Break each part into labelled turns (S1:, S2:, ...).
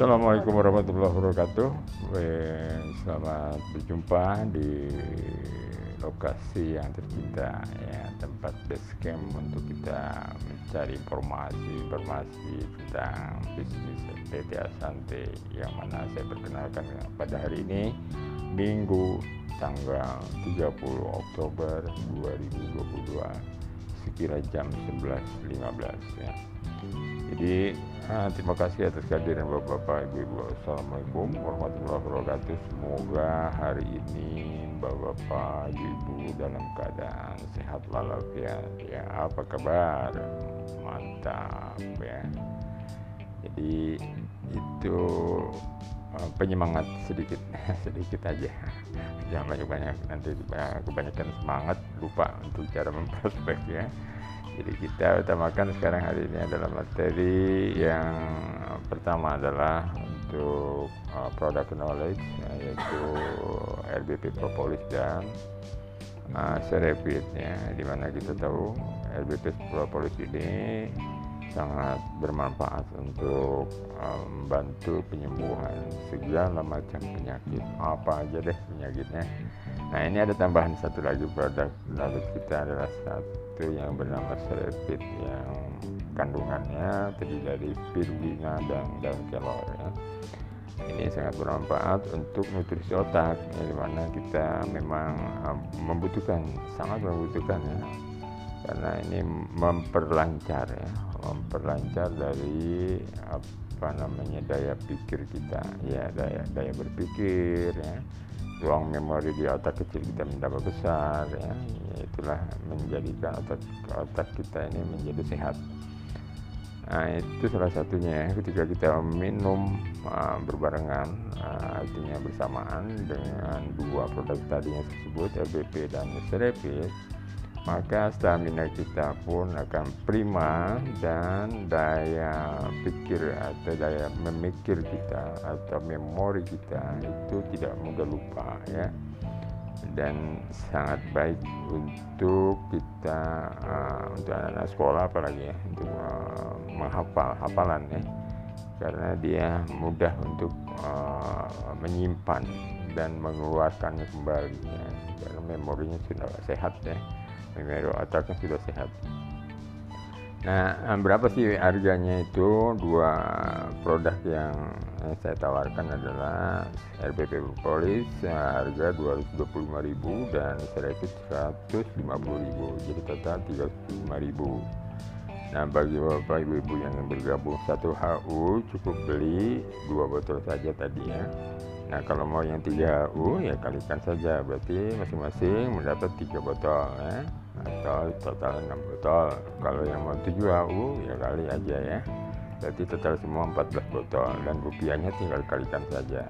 S1: Assalamualaikum warahmatullahi wabarakatuh. Selamat berjumpa di lokasi yang tercinta ya tempat camp untuk kita mencari informasi-informasi tentang bisnis PT Asante yang mana saya perkenalkan pada hari ini Minggu tanggal 30 Oktober 2022 sekira jam 11.15 ya. Jadi Nah, terima kasih atas kehadiran Bapak-Bapak, Ibu-Ibu. Assalamualaikum warahmatullahi wabarakatuh. Semoga hari ini Bapak-Bapak, Ibu-Ibu dalam keadaan sehat walafiat. Ya, apa kabar? Mantap ya. Jadi itu uh, penyemangat sedikit, sedikit aja. Jangan banyak-banyak nanti kebanyakan semangat lupa untuk cara memprospek ya. Jadi kita utamakan sekarang hari ini adalah materi yang pertama adalah untuk uh, product knowledge yaitu LBP Propolis dan uh, Serepit ya di mana kita tahu LBP Propolis ini sangat bermanfaat untuk uh, membantu penyembuhan segala macam penyakit. Apa aja deh penyakitnya. Nah ini ada tambahan satu lagi produk. Lalu kita adalah satu itu yang bernama serepit yang kandungannya terdiri dari spirulina dan daun kelor ya. Ini sangat bermanfaat untuk nutrisi otak ya, di mana kita memang um, membutuhkan sangat membutuhkan ya. Karena ini memperlancar ya. Memperlancar dari apa namanya daya pikir kita ya daya daya berpikir ya ruang memori di otak kecil kita mendapat besar ya. Itulah menjadikan otak otak kita ini menjadi sehat. Nah itu salah satunya ya. Ketika kita minum uh, berbarengan uh, artinya bersamaan dengan dua produk tadi yang tersebut LBP dan Serepit maka stamina kita pun akan prima dan daya pikir atau daya memikir kita atau memori kita itu tidak mudah lupa ya. Dan sangat baik untuk kita uh, untuk anak-anak sekolah apalagi ya untuk uh, menghafal hafalan ya. Karena dia mudah untuk uh, menyimpan dan mengeluarkannya kembali ya. Karena memorinya sudah sehat ya memori otaknya sudah sehat Nah, berapa sih harganya itu? Dua produk yang saya tawarkan adalah RBP Propolis harga 225.000 dan Serekit 150.000. Jadi total 305.000. Nah, bagi Bapak Ibu-ibu yang bergabung satu HU cukup beli dua botol saja tadi ya. Nah, kalau mau yang 3 HU ya kalikan saja. Berarti masing-masing mendapat tiga botol ya. Atau total 6 botol. Kalau yang mau 7 HU ya kali aja ya. Berarti total semua 14 botol. Dan rupiahnya tinggal kalikan saja.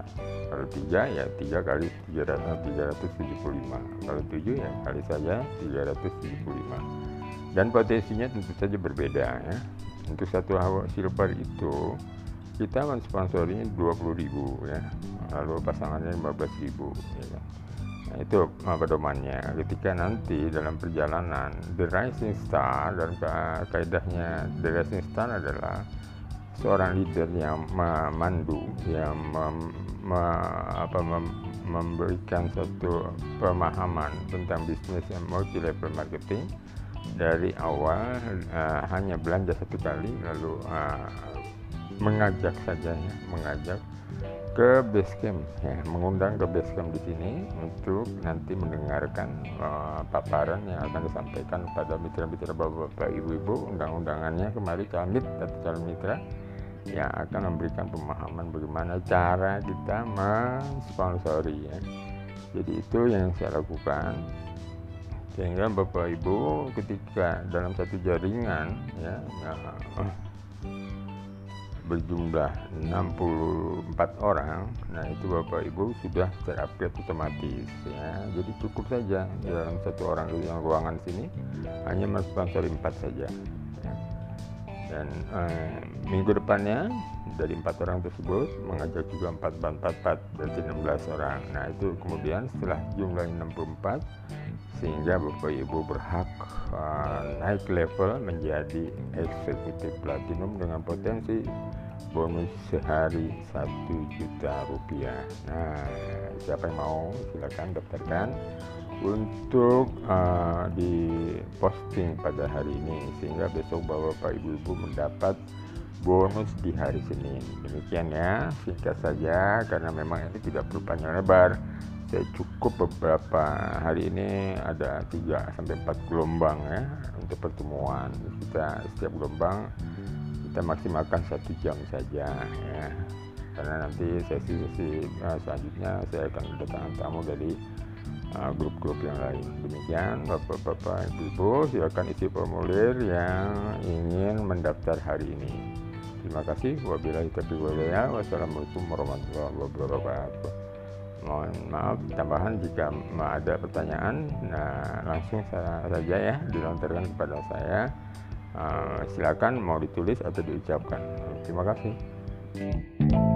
S1: Kalau 3 ya 3 kali 300, 375 kalau 7 ya kali saja 375 dan potensinya tentu saja berbeda ya. Untuk satu HU silver itu kita mensponsorinya 20.000 ya lalu pasangannya 15.000 ya kan Nah, itu pedomannya. Ketika nanti dalam perjalanan the rising star dan kaidahnya the rising star adalah seorang leader yang memandu, yang mem, me, apa, mem, memberikan satu pemahaman tentang bisnis yang multi level marketing dari awal uh, hanya belanja satu kali lalu uh, mengajak saja ya, mengajak ke base camp. Ya, mengundang ke base camp di sini untuk nanti mendengarkan uh, paparan yang akan disampaikan pada mitra-mitra bapak-bapak ibu-ibu. Undang-undangannya kemari camit atau calon mitra yang akan memberikan pemahaman bagaimana cara kita mensponsori ya. Jadi itu yang saya lakukan. Sehingga bapak ibu ketika dalam satu jaringan ya, ya berjumlah 64 orang. Nah itu Bapak Ibu sudah terupgrade otomatis ya. Jadi cukup saja dalam satu orang di ruangan sini. Hanya mensponsori 4 saja ya. dan eh, minggu depannya dari empat orang tersebut mengajak juga 4 4 4 berarti 16 orang. Nah itu kemudian setelah jumlah 64 sehingga Bapak Ibu berhak uh, naik level menjadi eksekutif platinum dengan potensi bonus sehari satu juta rupiah. Nah siapa yang mau silakan daftarkan. Untuk uh, di posting pada hari ini sehingga besok bapak ibu-ibu mendapat bonus di hari Senin. Demikian ya singkat saja karena memang ini tidak perlu panjang lebar saya cukup beberapa hari ini ada 3 sampai 4 gelombang ya untuk pertemuan. Kita setiap gelombang kita maksimalkan satu jam saja ya. Karena nanti sesi-sesi uh, selanjutnya saya akan datang tamu dari uh, grup-grup uh, yang lain. Demikian bapak-bapak ibu-ibu silakan isi formulir yang ingin mendaftar hari ini. Terima kasih. Wabillahi taufiq walhidayah wassalamualaikum warahmatullahi wabarakatuh mohon maaf tambahan jika ada pertanyaan. Nah langsung saja ya dilontarkan kepada saya. Uh, silakan mau ditulis atau diucapkan. Terima kasih